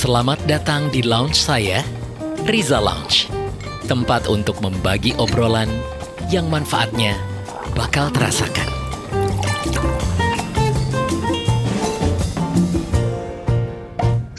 Selamat datang di lounge saya, Riza Lounge. Tempat untuk membagi obrolan yang manfaatnya bakal terasakan.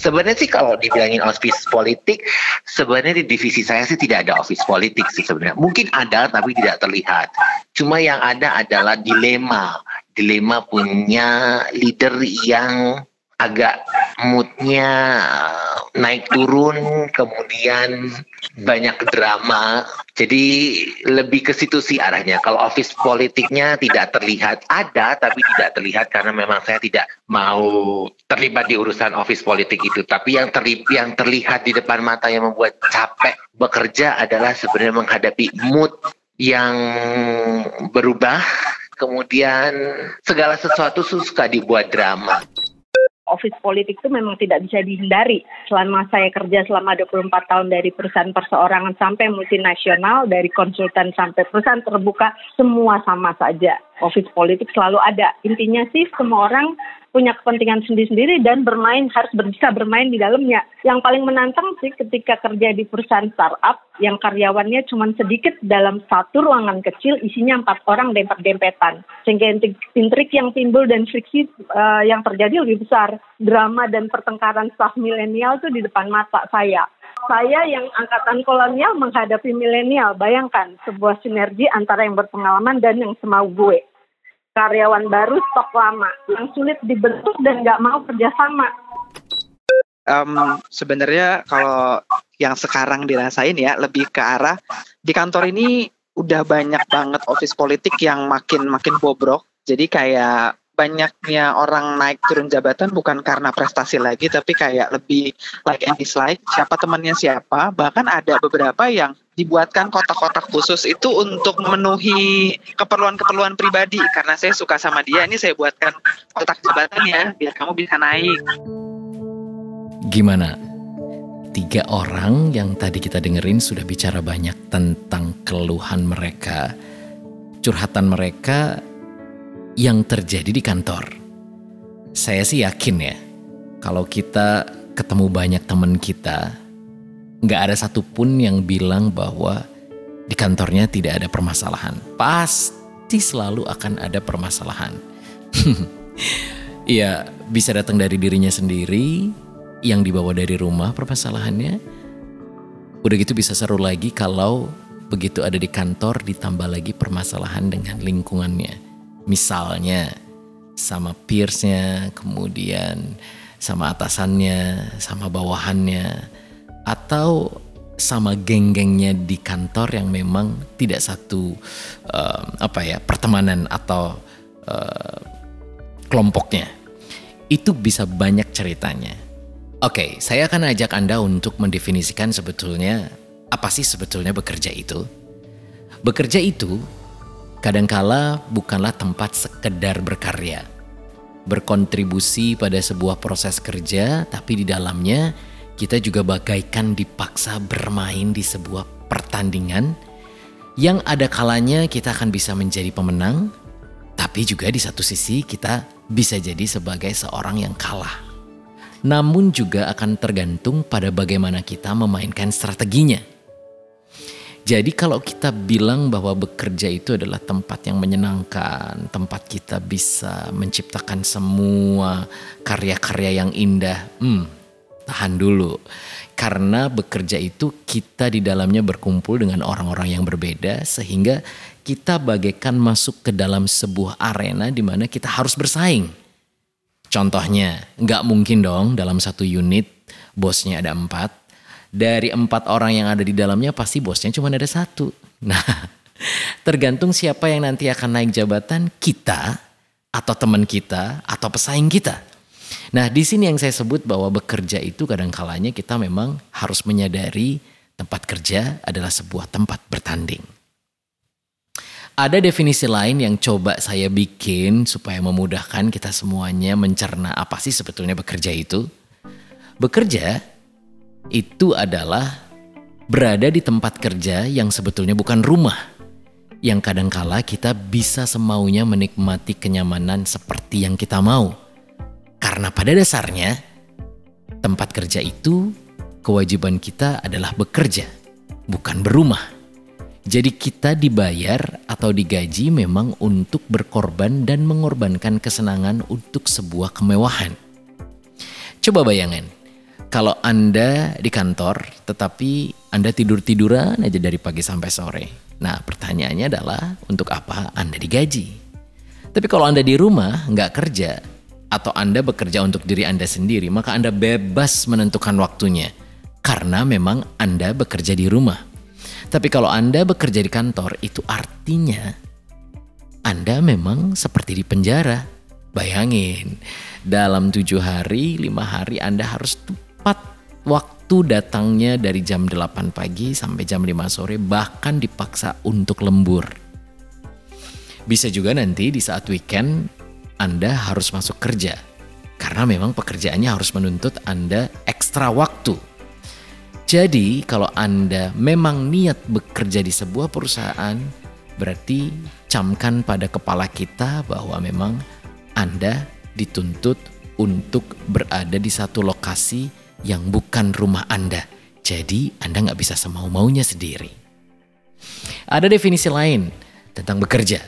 Sebenarnya sih kalau dibilangin office politik, sebenarnya di divisi saya sih tidak ada office politik sih sebenarnya. Mungkin ada tapi tidak terlihat. Cuma yang ada adalah dilema. Dilema punya leader yang agak moodnya naik turun kemudian banyak drama. Jadi lebih ke situ sih arahnya. Kalau office politiknya tidak terlihat ada tapi tidak terlihat karena memang saya tidak mau terlibat di urusan office politik itu. Tapi yang terlihat yang terlihat di depan mata yang membuat capek bekerja adalah sebenarnya menghadapi mood yang berubah. Kemudian segala sesuatu suka dibuat drama office politik itu memang tidak bisa dihindari. Selama saya kerja selama 24 tahun dari perusahaan perseorangan sampai multinasional, dari konsultan sampai perusahaan terbuka, semua sama saja. Office politik selalu ada. Intinya sih semua orang punya kepentingan sendiri-sendiri dan bermain harus bisa bermain di dalamnya. Yang paling menantang sih ketika kerja di perusahaan startup yang karyawannya cuma sedikit dalam satu ruangan kecil isinya empat orang dempet-dempetan. Sehingga intrik yang timbul dan friksi uh, yang terjadi lebih besar. Drama dan pertengkaran staff milenial tuh di depan mata saya saya yang angkatan kolonial menghadapi milenial. Bayangkan sebuah sinergi antara yang berpengalaman dan yang semau gue karyawan baru stok lama yang sulit dibentuk dan nggak mau kerjasama. Um, sebenarnya kalau yang sekarang dirasain ya lebih ke arah di kantor ini udah banyak banget office politik yang makin makin bobrok. Jadi kayak banyaknya orang naik turun jabatan bukan karena prestasi lagi tapi kayak lebih like and dislike siapa temannya siapa. Bahkan ada beberapa yang dibuatkan kotak-kotak khusus itu untuk memenuhi keperluan-keperluan pribadi. Karena saya suka sama dia ini saya buatkan kotak jabatan ya biar kamu bisa naik. Gimana? Tiga orang yang tadi kita dengerin sudah bicara banyak tentang keluhan mereka curhatan mereka yang terjadi di kantor. Saya sih yakin ya, kalau kita ketemu banyak teman kita, nggak ada satupun yang bilang bahwa di kantornya tidak ada permasalahan. Pasti selalu akan ada permasalahan. Iya, bisa datang dari dirinya sendiri, yang dibawa dari rumah permasalahannya. Udah gitu bisa seru lagi kalau begitu ada di kantor ditambah lagi permasalahan dengan lingkungannya Misalnya sama peersnya, kemudian sama atasannya, sama bawahannya, atau sama geng-gengnya di kantor yang memang tidak satu uh, apa ya pertemanan atau uh, kelompoknya. Itu bisa banyak ceritanya. Oke, okay, saya akan ajak Anda untuk mendefinisikan sebetulnya apa sih sebetulnya bekerja itu. Bekerja itu kadangkala bukanlah tempat sekedar berkarya, berkontribusi pada sebuah proses kerja, tapi di dalamnya kita juga bagaikan dipaksa bermain di sebuah pertandingan yang ada kalanya kita akan bisa menjadi pemenang, tapi juga di satu sisi kita bisa jadi sebagai seorang yang kalah. Namun juga akan tergantung pada bagaimana kita memainkan strateginya. Jadi kalau kita bilang bahwa bekerja itu adalah tempat yang menyenangkan, tempat kita bisa menciptakan semua karya-karya yang indah, hmm, tahan dulu. Karena bekerja itu kita di dalamnya berkumpul dengan orang-orang yang berbeda sehingga kita bagaikan masuk ke dalam sebuah arena di mana kita harus bersaing. Contohnya, nggak mungkin dong dalam satu unit bosnya ada empat, dari empat orang yang ada di dalamnya pasti bosnya cuma ada satu. Nah, tergantung siapa yang nanti akan naik jabatan kita atau teman kita atau pesaing kita. Nah, di sini yang saya sebut bahwa bekerja itu kadang kalanya kita memang harus menyadari tempat kerja adalah sebuah tempat bertanding. Ada definisi lain yang coba saya bikin supaya memudahkan kita semuanya mencerna apa sih sebetulnya bekerja itu. Bekerja itu adalah berada di tempat kerja yang sebetulnya bukan rumah. Yang kadangkala kita bisa semaunya menikmati kenyamanan seperti yang kita mau. Karena pada dasarnya tempat kerja itu kewajiban kita adalah bekerja, bukan berumah. Jadi kita dibayar atau digaji memang untuk berkorban dan mengorbankan kesenangan untuk sebuah kemewahan. Coba bayangan, kalau Anda di kantor tetapi Anda tidur-tiduran aja dari pagi sampai sore. Nah pertanyaannya adalah untuk apa Anda digaji? Tapi kalau Anda di rumah nggak kerja atau Anda bekerja untuk diri Anda sendiri maka Anda bebas menentukan waktunya karena memang Anda bekerja di rumah. Tapi kalau Anda bekerja di kantor itu artinya Anda memang seperti di penjara. Bayangin, dalam tujuh hari, lima hari Anda harus tepat waktu datangnya dari jam 8 pagi sampai jam 5 sore bahkan dipaksa untuk lembur. Bisa juga nanti di saat weekend Anda harus masuk kerja karena memang pekerjaannya harus menuntut Anda ekstra waktu. Jadi kalau Anda memang niat bekerja di sebuah perusahaan berarti camkan pada kepala kita bahwa memang Anda dituntut untuk berada di satu lokasi yang bukan rumah Anda. Jadi Anda nggak bisa semau-maunya sendiri. Ada definisi lain tentang bekerja.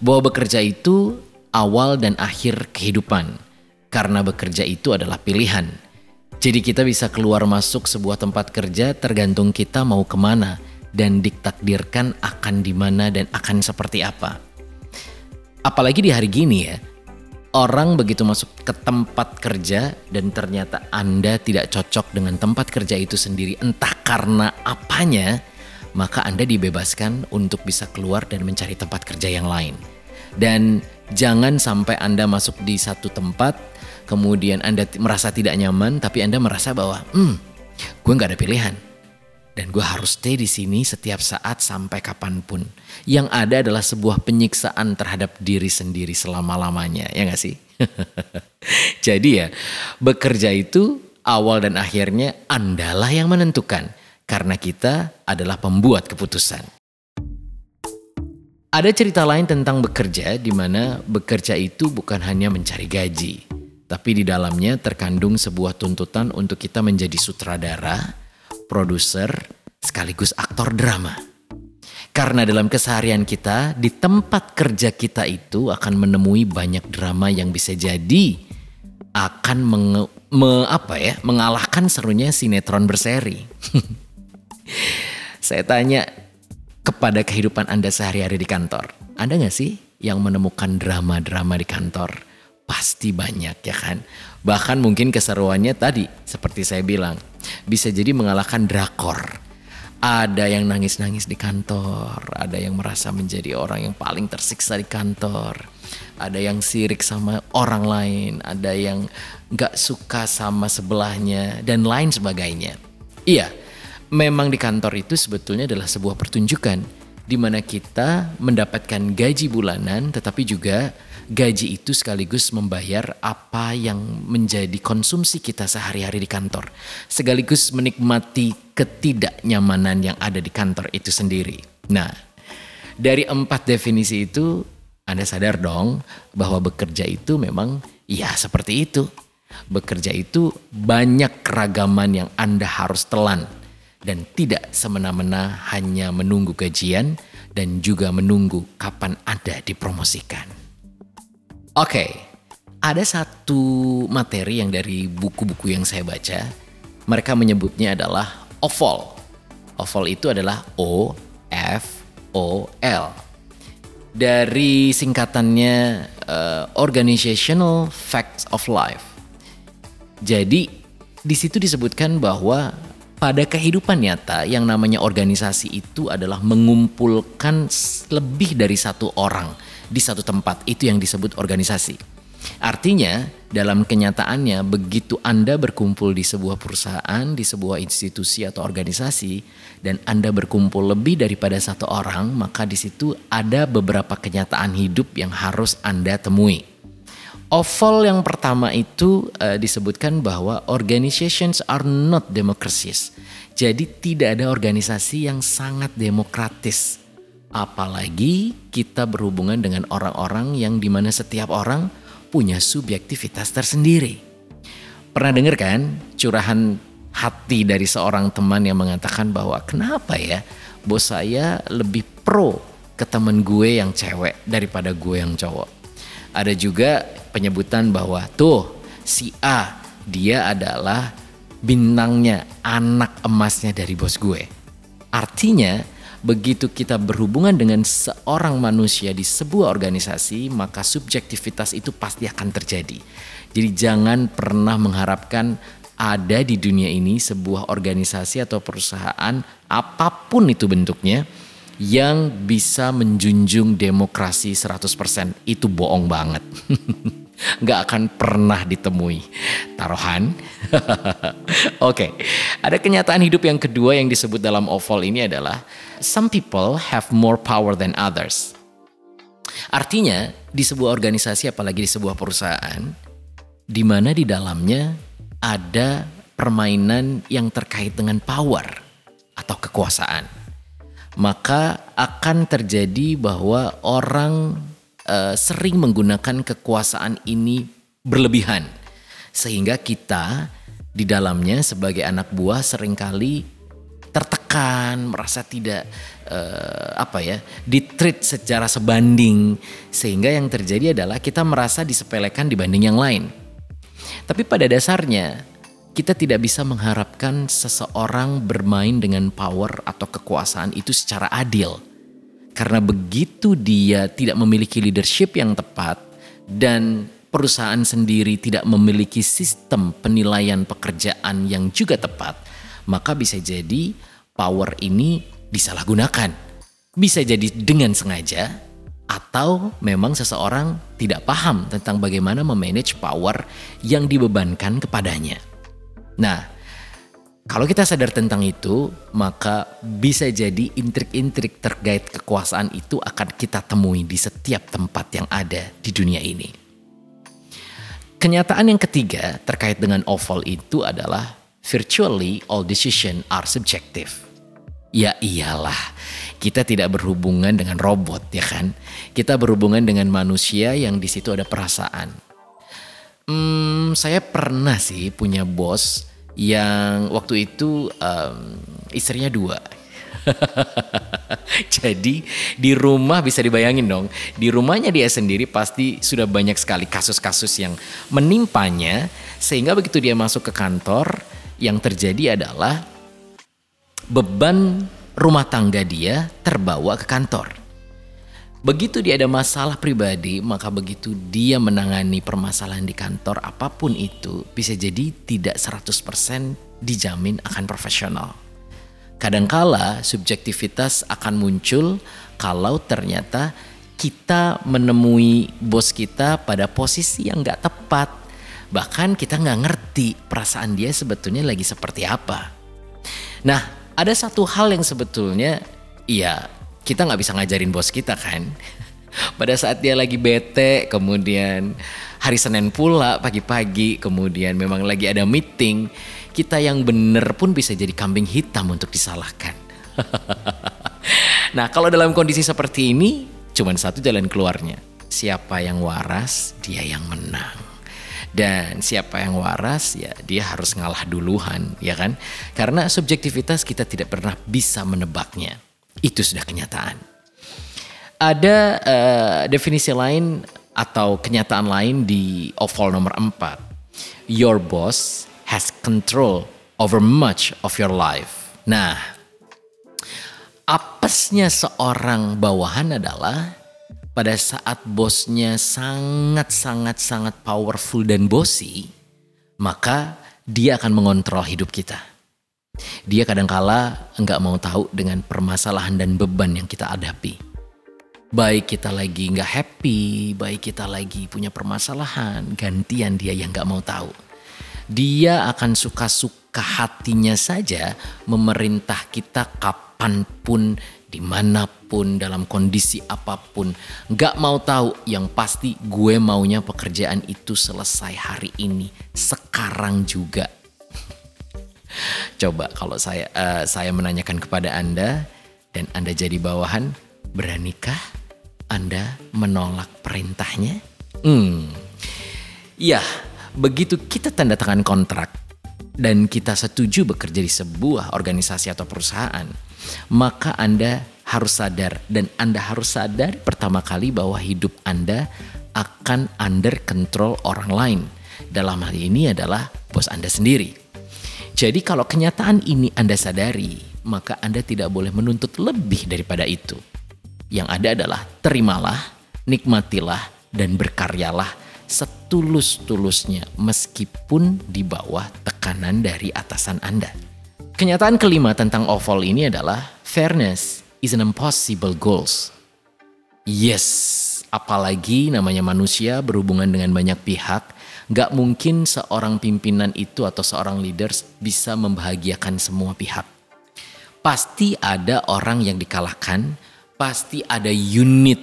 Bahwa bekerja itu awal dan akhir kehidupan. Karena bekerja itu adalah pilihan. Jadi kita bisa keluar masuk sebuah tempat kerja tergantung kita mau ke mana dan ditakdirkan akan di mana dan akan seperti apa. Apalagi di hari gini ya, orang begitu masuk ke tempat kerja dan ternyata Anda tidak cocok dengan tempat kerja itu sendiri entah karena apanya, maka Anda dibebaskan untuk bisa keluar dan mencari tempat kerja yang lain. Dan jangan sampai Anda masuk di satu tempat, kemudian Anda merasa tidak nyaman, tapi Anda merasa bahwa, hmm, gue nggak ada pilihan dan gue harus stay di sini setiap saat sampai kapan pun. Yang ada adalah sebuah penyiksaan terhadap diri sendiri selama-lamanya, ya gak sih? Jadi ya, bekerja itu awal dan akhirnya Andalah yang menentukan. Karena kita adalah pembuat keputusan. Ada cerita lain tentang bekerja di mana bekerja itu bukan hanya mencari gaji, tapi di dalamnya terkandung sebuah tuntutan untuk kita menjadi sutradara, produser, sekaligus aktor drama. Karena dalam keseharian kita, di tempat kerja kita itu akan menemui banyak drama yang bisa jadi akan menge, me, apa ya, mengalahkan serunya sinetron berseri. Saya tanya kepada kehidupan Anda sehari-hari di kantor. Anda nggak sih yang menemukan drama-drama di kantor? Pasti banyak ya kan. Bahkan mungkin keseruannya tadi seperti saya bilang bisa jadi mengalahkan drakor. Ada yang nangis-nangis di kantor, ada yang merasa menjadi orang yang paling tersiksa di kantor, ada yang sirik sama orang lain, ada yang gak suka sama sebelahnya, dan lain sebagainya. Iya, memang di kantor itu sebetulnya adalah sebuah pertunjukan di mana kita mendapatkan gaji bulanan, tetapi juga gaji itu sekaligus membayar apa yang menjadi konsumsi kita sehari-hari di kantor, sekaligus menikmati ketidaknyamanan yang ada di kantor itu sendiri. Nah, dari empat definisi itu, Anda sadar dong bahwa bekerja itu memang ya seperti itu. Bekerja itu banyak keragaman yang Anda harus telan dan tidak semena-mena hanya menunggu gajian dan juga menunggu kapan Anda dipromosikan. Oke, ada satu materi yang dari buku-buku yang saya baca, mereka menyebutnya adalah OVOL. OVOL itu adalah O F O L. Dari singkatannya uh, Organizational Facts of Life. Jadi di situ disebutkan bahwa pada kehidupan nyata yang namanya organisasi itu adalah mengumpulkan lebih dari satu orang di satu tempat. Itu yang disebut organisasi. Artinya, dalam kenyataannya, begitu Anda berkumpul di sebuah perusahaan, di sebuah institusi atau organisasi, dan Anda berkumpul lebih daripada satu orang, maka di situ ada beberapa kenyataan hidup yang harus Anda temui. Oval yang pertama itu uh, disebutkan bahwa organizations are not democracies. Jadi tidak ada organisasi yang sangat demokratis Apalagi kita berhubungan dengan orang-orang yang di mana setiap orang punya subjektivitas tersendiri. Pernah dengar kan curahan hati dari seorang teman yang mengatakan bahwa kenapa ya bos saya lebih pro ke temen gue yang cewek daripada gue yang cowok. Ada juga penyebutan bahwa tuh si A dia adalah bintangnya anak emasnya dari bos gue. Artinya begitu kita berhubungan dengan seorang manusia di sebuah organisasi, maka subjektivitas itu pasti akan terjadi. Jadi jangan pernah mengharapkan ada di dunia ini sebuah organisasi atau perusahaan apa pun itu bentuknya yang bisa menjunjung demokrasi 100%. Itu bohong banget. nggak akan pernah ditemui. Taruhan. Oke, okay. ada kenyataan hidup yang kedua yang disebut dalam oval ini adalah some people have more power than others. Artinya di sebuah organisasi apalagi di sebuah perusahaan di mana di dalamnya ada permainan yang terkait dengan power atau kekuasaan. Maka akan terjadi bahwa orang uh, sering menggunakan kekuasaan ini berlebihan sehingga kita di dalamnya sebagai anak buah sering kali tertekan, merasa tidak uh, apa ya, ditreat secara sebanding sehingga yang terjadi adalah kita merasa disepelekan dibanding yang lain. Tapi pada dasarnya kita tidak bisa mengharapkan seseorang bermain dengan power atau kekuasaan itu secara adil. Karena begitu dia tidak memiliki leadership yang tepat dan perusahaan sendiri tidak memiliki sistem penilaian pekerjaan yang juga tepat, maka bisa jadi power ini disalahgunakan. Bisa jadi dengan sengaja atau memang seseorang tidak paham tentang bagaimana memanage power yang dibebankan kepadanya. Nah, kalau kita sadar tentang itu, maka bisa jadi intrik-intrik terkait kekuasaan itu akan kita temui di setiap tempat yang ada di dunia ini. Kenyataan yang ketiga terkait dengan oval itu adalah virtually all decision are subjective. Ya iyalah, kita tidak berhubungan dengan robot ya kan? Kita berhubungan dengan manusia yang di situ ada perasaan. Hmm, saya pernah sih punya bos yang waktu itu um, istrinya dua. Jadi di rumah bisa dibayangin dong, di rumahnya dia sendiri pasti sudah banyak sekali kasus-kasus yang menimpanya sehingga begitu dia masuk ke kantor yang terjadi adalah beban rumah tangga dia terbawa ke kantor. Begitu dia ada masalah pribadi, maka begitu dia menangani permasalahan di kantor apa pun itu bisa jadi tidak 100% dijamin akan profesional. Kadangkala subjektivitas akan muncul kalau ternyata kita menemui bos kita pada posisi yang gak tepat. Bahkan kita nggak ngerti perasaan dia sebetulnya lagi seperti apa. Nah, ada satu hal yang sebetulnya ya kita nggak bisa ngajarin bos kita kan. Pada saat dia lagi bete, kemudian hari Senin pula pagi-pagi, kemudian memang lagi ada meeting, kita yang bener pun bisa jadi kambing hitam untuk disalahkan. nah kalau dalam kondisi seperti ini, cuma satu jalan keluarnya. Siapa yang waras, dia yang menang. Dan siapa yang waras ya dia harus ngalah duluan ya kan. Karena subjektivitas kita tidak pernah bisa menebaknya. Itu sudah kenyataan. Ada uh, definisi lain atau kenyataan lain di oval nomor 4. Your boss has control over much of your life. Nah, apesnya seorang bawahan adalah pada saat bosnya sangat-sangat-sangat powerful dan bossy, maka dia akan mengontrol hidup kita. Dia kadangkala enggak mau tahu dengan permasalahan dan beban yang kita hadapi. Baik kita lagi nggak happy, baik kita lagi punya permasalahan, gantian dia yang nggak mau tahu. Dia akan suka-suka hatinya saja memerintah kita kapan pun, di mana pun, dalam kondisi apa pun. Nggak mau tahu, yang pasti gue maunya pekerjaan itu selesai hari ini, sekarang juga Coba kalau saya uh, saya menanyakan kepada Anda dan Anda jadi bawahan, beranikah Anda menolak perintahnya? Hmm. Ya, begitu kita tanda tangan kontrak dan kita setuju bekerja di sebuah organisasi atau perusahaan, maka Anda harus sadar dan Anda harus sadar pertama kali bahwa hidup Anda akan under control orang lain. Dalam hal ini adalah bos Anda sendiri. Jadi kalau kenyataan ini Anda sadari, maka Anda tidak boleh menuntut lebih daripada itu. Yang ada adalah terimalah, nikmatilah, dan berkaryalah setulus-tulusnya meskipun di bawah tekanan dari atasan Anda. Kenyataan kelima tentang oval ini adalah fairness is an impossible goals. Yes, apalagi namanya manusia berhubungan dengan banyak pihak, gak mungkin seorang pimpinan itu atau seorang leaders bisa membahagiakan semua pihak. Pasti ada orang yang dikalahkan, pasti ada unit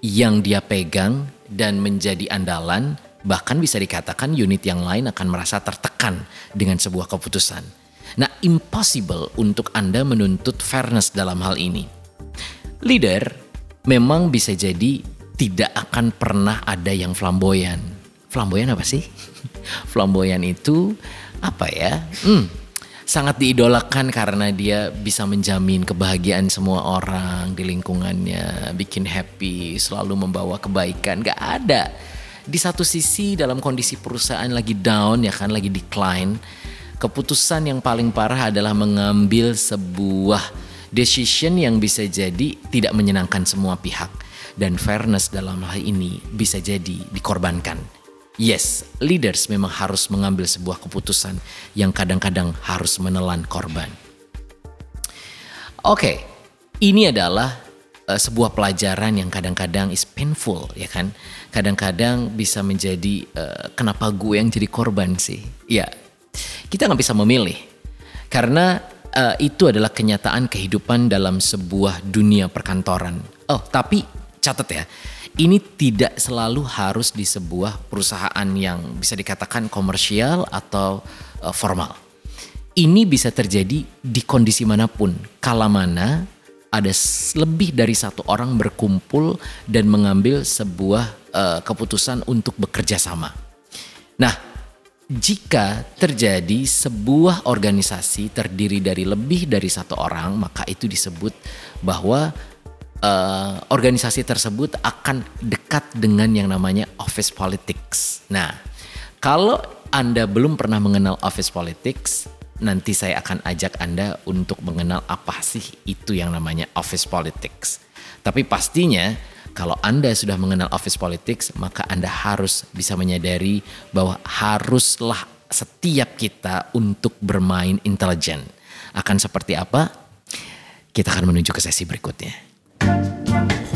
yang dia pegang dan menjadi andalan, bahkan bisa dikatakan unit yang lain akan merasa tertekan dengan sebuah keputusan. Nah, impossible untuk Anda menuntut fairness dalam hal ini. Leader memang bisa jadi tidak akan pernah ada yang flamboyan. Flamboyan apa sih? flamboyan itu apa ya? Hmm, sangat diidolakan karena dia bisa menjamin kebahagiaan semua orang di lingkungannya, bikin happy, selalu membawa kebaikan. Gak ada. Di satu sisi dalam kondisi perusahaan lagi down ya kan, lagi decline, keputusan yang paling parah adalah mengambil sebuah decision yang bisa jadi tidak menyenangkan semua pihak dan fairness dalam hal ini bisa jadi dikorbankan. Yes, leaders memang harus mengambil sebuah keputusan yang kadang-kadang harus menelan korban. Oke, okay, ini adalah uh, sebuah pelajaran yang kadang-kadang is painful, ya kan? Kadang-kadang bisa menjadi uh, kenapa gue yang jadi korban sih? Ya, kita nggak bisa memilih karena uh, itu adalah kenyataan kehidupan dalam sebuah dunia perkantoran. Oh, tapi catat ya ini tidak selalu harus di sebuah perusahaan yang bisa dikatakan komersial atau uh, formal. Ini bisa terjadi di kondisi mana pun, kala mana ada lebih dari satu orang berkumpul dan mengambil sebuah uh, keputusan untuk bekerja sama. Nah, jika terjadi sebuah organisasi terdiri dari lebih dari satu orang, maka itu disebut bahwa uh, organisasi tersebut akan dekat dengan yang namanya office politics. Nah, kalau Anda belum pernah mengenal office politics, nanti saya akan ajak Anda untuk mengenal apa sih itu yang namanya office politics. Tapi pastinya kalau Anda sudah mengenal office politics, maka Anda harus bisa menyadari bahwa haruslah setiap kita untuk bermain intelijen. Akan seperti apa? Kita akan menuju ke sesi berikutnya. Thank you.